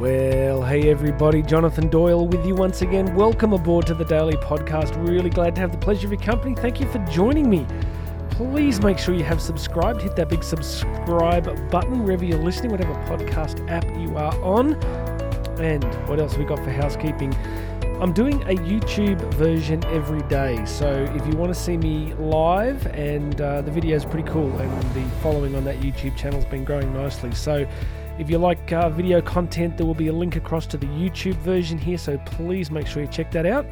Well, hey everybody, Jonathan Doyle with you once again. Welcome aboard to the Daily Podcast. Really glad to have the pleasure of your company. Thank you for joining me. Please make sure you have subscribed. Hit that big subscribe button wherever you're listening, whatever podcast app you are on. And what else we got for housekeeping? I'm doing a YouTube version every day, so if you want to see me live, and uh, the video is pretty cool, and the following on that YouTube channel has been growing nicely. So if you like uh, video content, there will be a link across to the YouTube version here, so please make sure you check that out.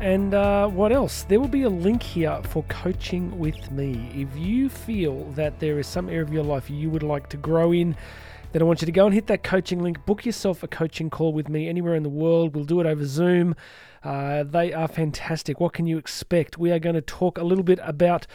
And uh, what else? There will be a link here for coaching with me. If you feel that there is some area of your life you would like to grow in, then I want you to go and hit that coaching link. Book yourself a coaching call with me anywhere in the world. We'll do it over Zoom. Uh, they are fantastic. What can you expect? We are going to talk a little bit about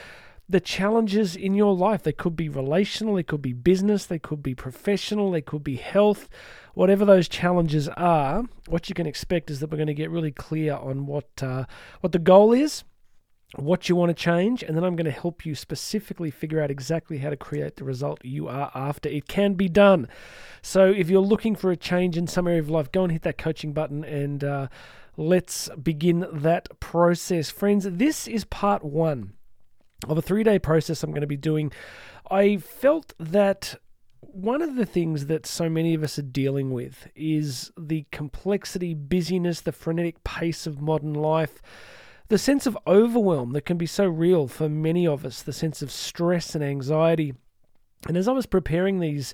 the challenges in your life. They could be relational, they could be business, they could be professional, they could be health. Whatever those challenges are, what you can expect is that we're going to get really clear on what uh, what the goal is what you want to change, and then I'm going to help you specifically figure out exactly how to create the result you are after. It can be done. So if you're looking for a change in some area of life, go and hit that coaching button and uh, let's begin that process. Friends, this is part one of a three day process I'm going to be doing. I felt that one of the things that so many of us are dealing with is the complexity, busyness, the frenetic pace of modern life the sense of overwhelm that can be so real for many of us, the sense of stress and anxiety. And as I was preparing these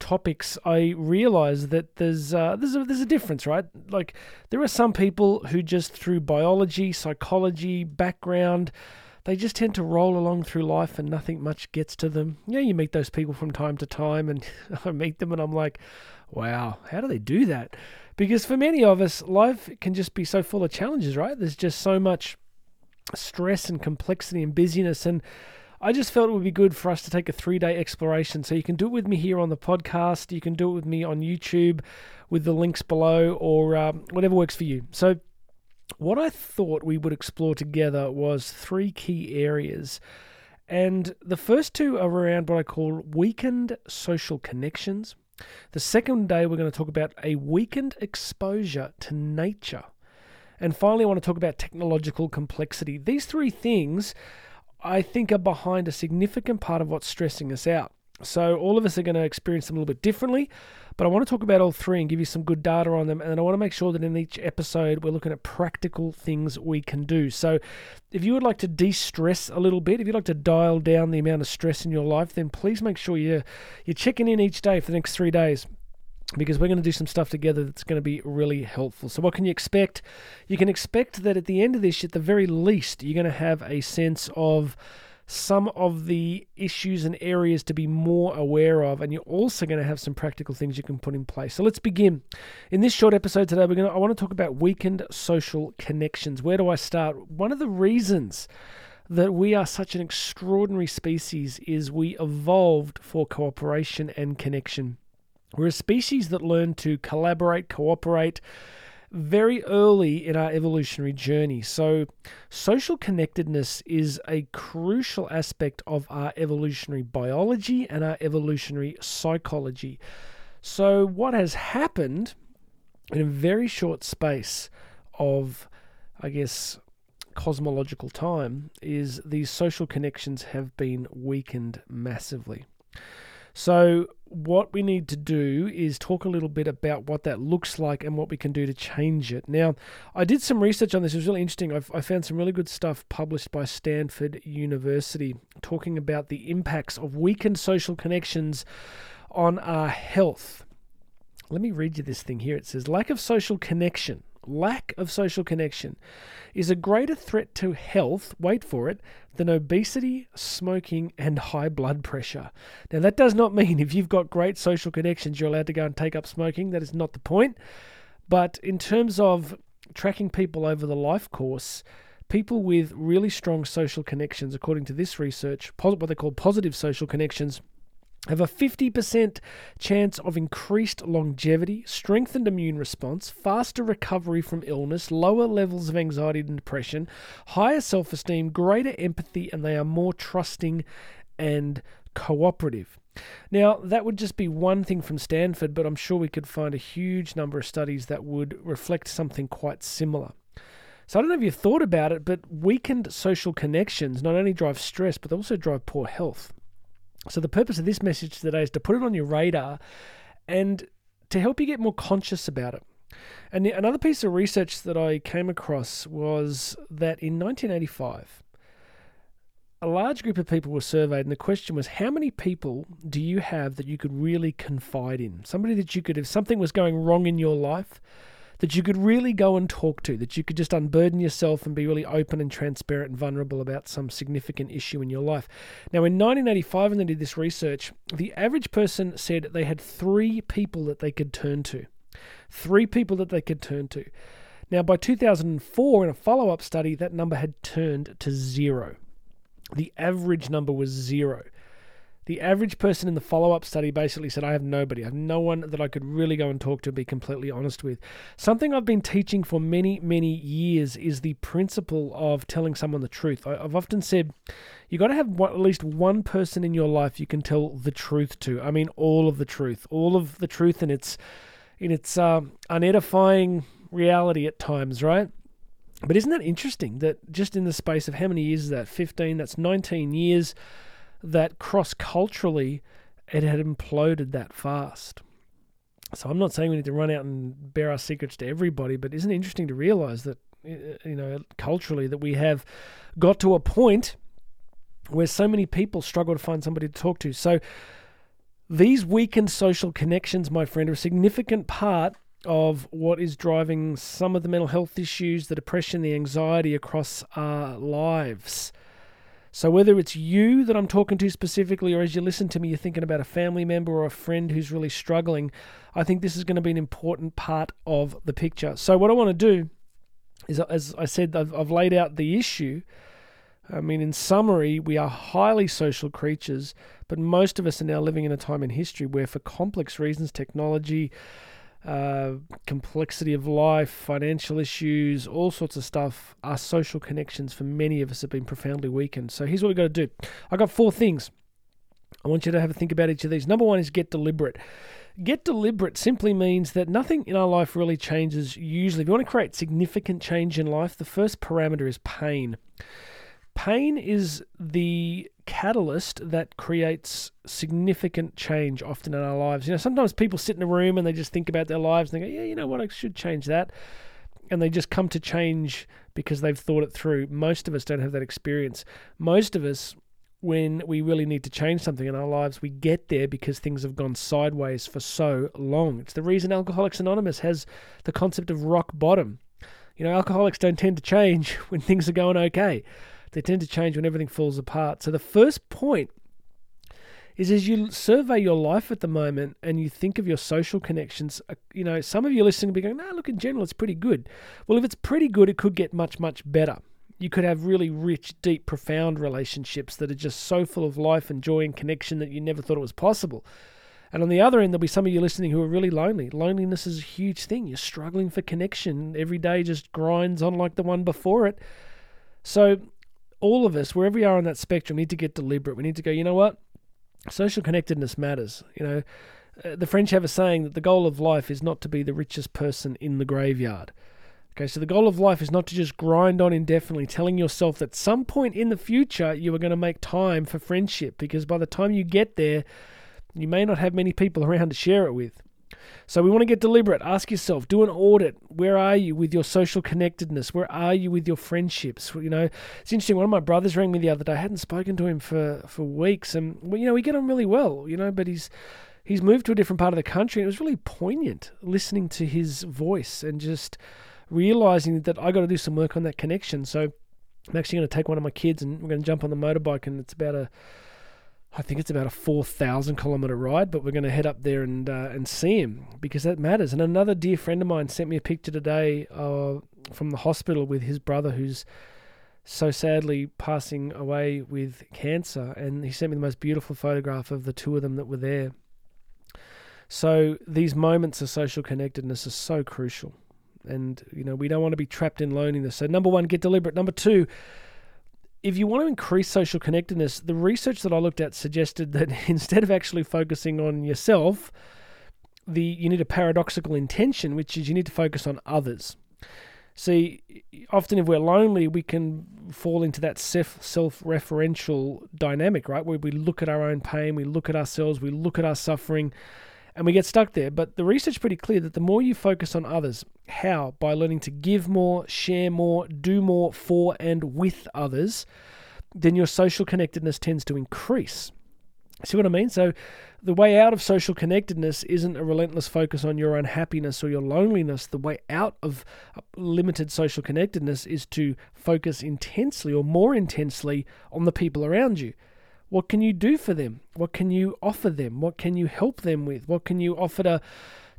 topics, I realized that there's uh, there's a, there's a difference, right? Like there are some people who just through biology, psychology, background, they just tend to roll along through life and nothing much gets to them. Yeah, you meet those people from time to time, and I meet them and I'm like, wow, how do they do that? Because for many of us, life can just be so full of challenges, right? There's just so much stress and complexity and busyness. And I just felt it would be good for us to take a three day exploration. So you can do it with me here on the podcast, you can do it with me on YouTube with the links below, or um, whatever works for you. So, what I thought we would explore together was three key areas. And the first two are around what I call weakened social connections. The second day, we're going to talk about a weakened exposure to nature. And finally, I want to talk about technological complexity. These three things, I think, are behind a significant part of what's stressing us out. So, all of us are going to experience them a little bit differently, but I want to talk about all three and give you some good data on them. And I want to make sure that in each episode, we're looking at practical things we can do. So, if you would like to de stress a little bit, if you'd like to dial down the amount of stress in your life, then please make sure you're, you're checking in each day for the next three days because we're going to do some stuff together that's going to be really helpful. So, what can you expect? You can expect that at the end of this, at the very least, you're going to have a sense of some of the issues and areas to be more aware of, and you're also going to have some practical things you can put in place. So, let's begin. In this short episode today, we're going to, I want to talk about weakened social connections. Where do I start? One of the reasons that we are such an extraordinary species is we evolved for cooperation and connection. We're a species that learn to collaborate, cooperate very early in our evolutionary journey. So, social connectedness is a crucial aspect of our evolutionary biology and our evolutionary psychology. So, what has happened in a very short space of, I guess, cosmological time is these social connections have been weakened massively. So, what we need to do is talk a little bit about what that looks like and what we can do to change it. Now, I did some research on this. It was really interesting. I've, I found some really good stuff published by Stanford University talking about the impacts of weakened social connections on our health. Let me read you this thing here. It says lack of social connection lack of social connection is a greater threat to health, wait for it, than obesity, smoking, and high blood pressure. Now, that does not mean if you've got great social connections, you're allowed to go and take up smoking. That is not the point. But in terms of tracking people over the life course, people with really strong social connections, according to this research, what they call positive social connections, have a 50% chance of increased longevity, strengthened immune response, faster recovery from illness, lower levels of anxiety and depression, higher self esteem, greater empathy, and they are more trusting and cooperative. Now, that would just be one thing from Stanford, but I'm sure we could find a huge number of studies that would reflect something quite similar. So I don't know if you've thought about it, but weakened social connections not only drive stress, but they also drive poor health. So the purpose of this message today is to put it on your radar and to help you get more conscious about it. And another piece of research that I came across was that in 1985, a large group of people were surveyed, and the question was, how many people do you have that you could really confide in? Somebody that you could, if something was going wrong in your life, that you could really go and talk to, that you could just unburden yourself and be really open and transparent and vulnerable about some significant issue in your life. Now, in 1985, when they did this research, the average person said they had three people that they could turn to. Three people that they could turn to. Now, by 2004, in a follow up study, that number had turned to zero. The average number was zero. The average person in the follow up study basically said, I have nobody. I have no one that I could really go and talk to and be completely honest with. Something I've been teaching for many, many years is the principle of telling someone the truth. I've often said, you've got to have at least one person in your life you can tell the truth to. I mean, all of the truth, all of the truth in its, in its uh, unedifying reality at times, right? But isn't that interesting that just in the space of how many years is that? 15, that's 19 years that cross culturally it had imploded that fast. So I'm not saying we need to run out and bare our secrets to everybody, but isn't it interesting to realize that uh, uh, you know culturally that we have got to a point where so many people struggle to find somebody to talk to. So these weakened social connections, my friend, are a significant part of what is driving some of the mental health issues, the depression, the anxiety across our lives. So, whether it's you that I'm talking to specifically, or as you listen to me, you're thinking about a family member or a friend who's really struggling, I think this is going to be an important part of the picture. So, what I want to do is, as I said, I've, I've laid out the issue. I mean, in summary, we are highly social creatures, but most of us are now living in a time in history where, for complex reasons, technology, uh, complexity of life, financial issues, all sorts of stuff, our social connections for many of us have been profoundly weakened. So here's what we've got to do. I've got four things. I want you to have a think about each of these. Number one is get deliberate. Get deliberate simply means that nothing in our life really changes usually. If you want to create significant change in life, the first parameter is pain. Pain is the catalyst that creates significant change often in our lives. You know, sometimes people sit in a room and they just think about their lives and they go, yeah, you know what, I should change that. And they just come to change because they've thought it through. Most of us don't have that experience. Most of us, when we really need to change something in our lives, we get there because things have gone sideways for so long. It's the reason Alcoholics Anonymous has the concept of rock bottom. You know, alcoholics don't tend to change when things are going okay they tend to change when everything falls apart. So the first point is as you survey your life at the moment and you think of your social connections, uh, you know, some of you listening will be going, no, look, in general, it's pretty good. Well, if it's pretty good, it could get much, much better. You could have really rich, deep, profound relationships that are just so full of life and joy and connection that you never thought it was possible. And on the other end, there'll be some of you listening who are really lonely. Loneliness is a huge thing. You're struggling for connection. Every day just grinds on like the one before it. So all of us, wherever we are on that spectrum, need to get deliberate. We need to go, you know what? Social connectedness matters. You know, uh, the French have a saying that the goal of life is not to be the richest person in the graveyard. Okay, so the goal of life is not to just grind on indefinitely, telling yourself that some point in the future you are going to make time for friendship because by the time you get there, you may not have many people around to share it with. So we want to get deliberate. Ask yourself, do an audit. Where are you with your social connectedness? Where are you with your friendships? You know, it's interesting. One of my brothers rang me the other day. I hadn't spoken to him for, for weeks, and you know, we get on really well. You know, but he's he's moved to a different part of the country. And it was really poignant listening to his voice and just realizing that I got to do some work on that connection. So I'm actually going to take one of my kids and we're going to jump on the motorbike, and it's about a I think it's about a 4,000 kilometer ride, but we're going to head up there and uh, and see him because that matters. And another dear friend of mine sent me a picture today uh, from the hospital with his brother who's so sadly passing away with cancer. And he sent me the most beautiful photograph of the two of them that were there. So these moments of social connectedness are so crucial. And, you know, we don't want to be trapped in loneliness. So, number one, get deliberate. Number two, if you want to increase social connectedness, the research that I looked at suggested that instead of actually focusing on yourself, the you need a paradoxical intention, which is you need to focus on others. See, often if we're lonely, we can fall into that self referential dynamic, right? Where we look at our own pain, we look at ourselves, we look at our suffering, and we get stuck there. But the research pretty clear that the more you focus on others, how? By learning to give more, share more, do more for and with others, then your social connectedness tends to increase. See what I mean? So, the way out of social connectedness isn't a relentless focus on your unhappiness or your loneliness. The way out of limited social connectedness is to focus intensely or more intensely on the people around you. What can you do for them? What can you offer them? What can you help them with? What can you offer to,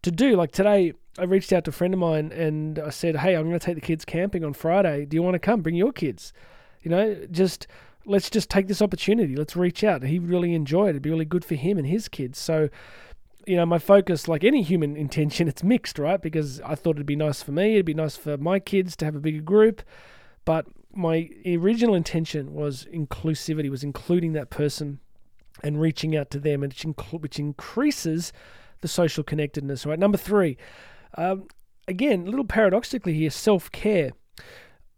to do? Like today, I reached out to a friend of mine and I said, Hey, I'm going to take the kids camping on Friday. Do you want to come? Bring your kids. You know, just let's just take this opportunity. Let's reach out. He really enjoyed it. It'd be really good for him and his kids. So, you know, my focus, like any human intention, it's mixed, right? Because I thought it'd be nice for me, it'd be nice for my kids to have a bigger group. But my original intention was inclusivity, was including that person and reaching out to them, which, inc- which increases the social connectedness, right? Number three, um, again, a little paradoxically here, self care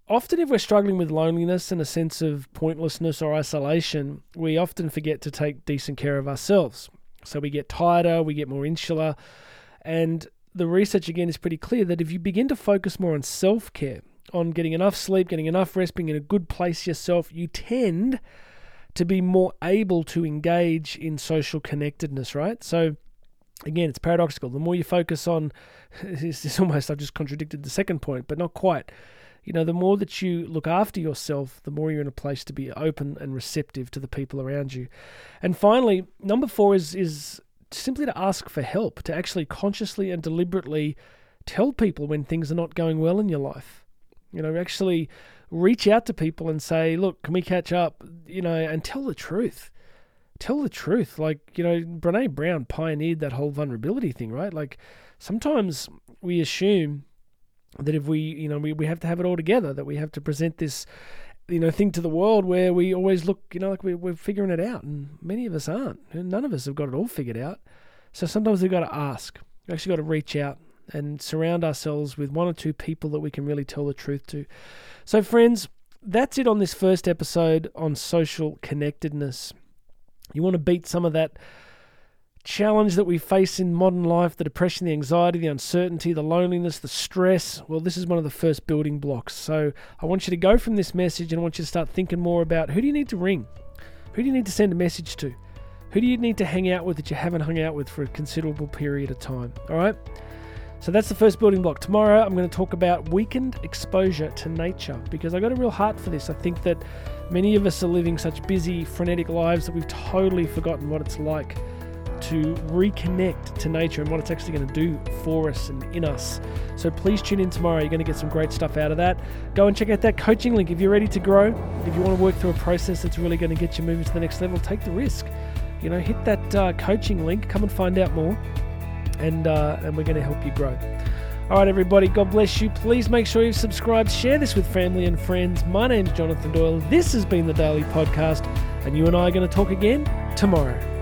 often if we're struggling with loneliness and a sense of pointlessness or isolation, we often forget to take decent care of ourselves. So we get tighter, we get more insular, and the research again is pretty clear that if you begin to focus more on self care, on getting enough sleep, getting enough rest, being in a good place yourself, you tend to be more able to engage in social connectedness, right? So again, it's paradoxical. The more you focus on, this it's almost I've just contradicted the second point, but not quite you know, the more that you look after yourself, the more you're in a place to be open and receptive to the people around you. And finally, number four is is simply to ask for help, to actually consciously and deliberately tell people when things are not going well in your life. You know, actually reach out to people and say, look, can we catch up? You know, and tell the truth. Tell the truth. Like, you know, Brene Brown pioneered that whole vulnerability thing, right? Like, sometimes we assume that if we you know we, we have to have it all together that we have to present this you know thing to the world where we always look you know like we, we're figuring it out and many of us aren't none of us have got it all figured out so sometimes we've got to ask we've actually got to reach out and surround ourselves with one or two people that we can really tell the truth to so friends that's it on this first episode on social connectedness you want to beat some of that challenge that we face in modern life the depression, the anxiety, the uncertainty, the loneliness, the stress well, this is one of the first building blocks. So I want you to go from this message and I want you to start thinking more about who do you need to ring? Who do you need to send a message to? Who do you need to hang out with that you haven't hung out with for a considerable period of time? All right? So that's the first building block. Tomorrow I'm going to talk about weakened exposure to nature because I got a real heart for this. I think that many of us are living such busy, frenetic lives that we've totally forgotten what it's like to reconnect to nature and what it's actually going to do for us and in us. So please tune in tomorrow. You're going to get some great stuff out of that. Go and check out that coaching link if you're ready to grow. If you want to work through a process that's really going to get you moving to the next level, take the risk. You know, hit that uh, coaching link. Come and find out more, and uh, and we're going to help you grow. All right, everybody. God bless you. Please make sure you've subscribed. Share this with family and friends. My name's Jonathan Doyle. This has been the Daily Podcast, and you and I are going to talk again tomorrow.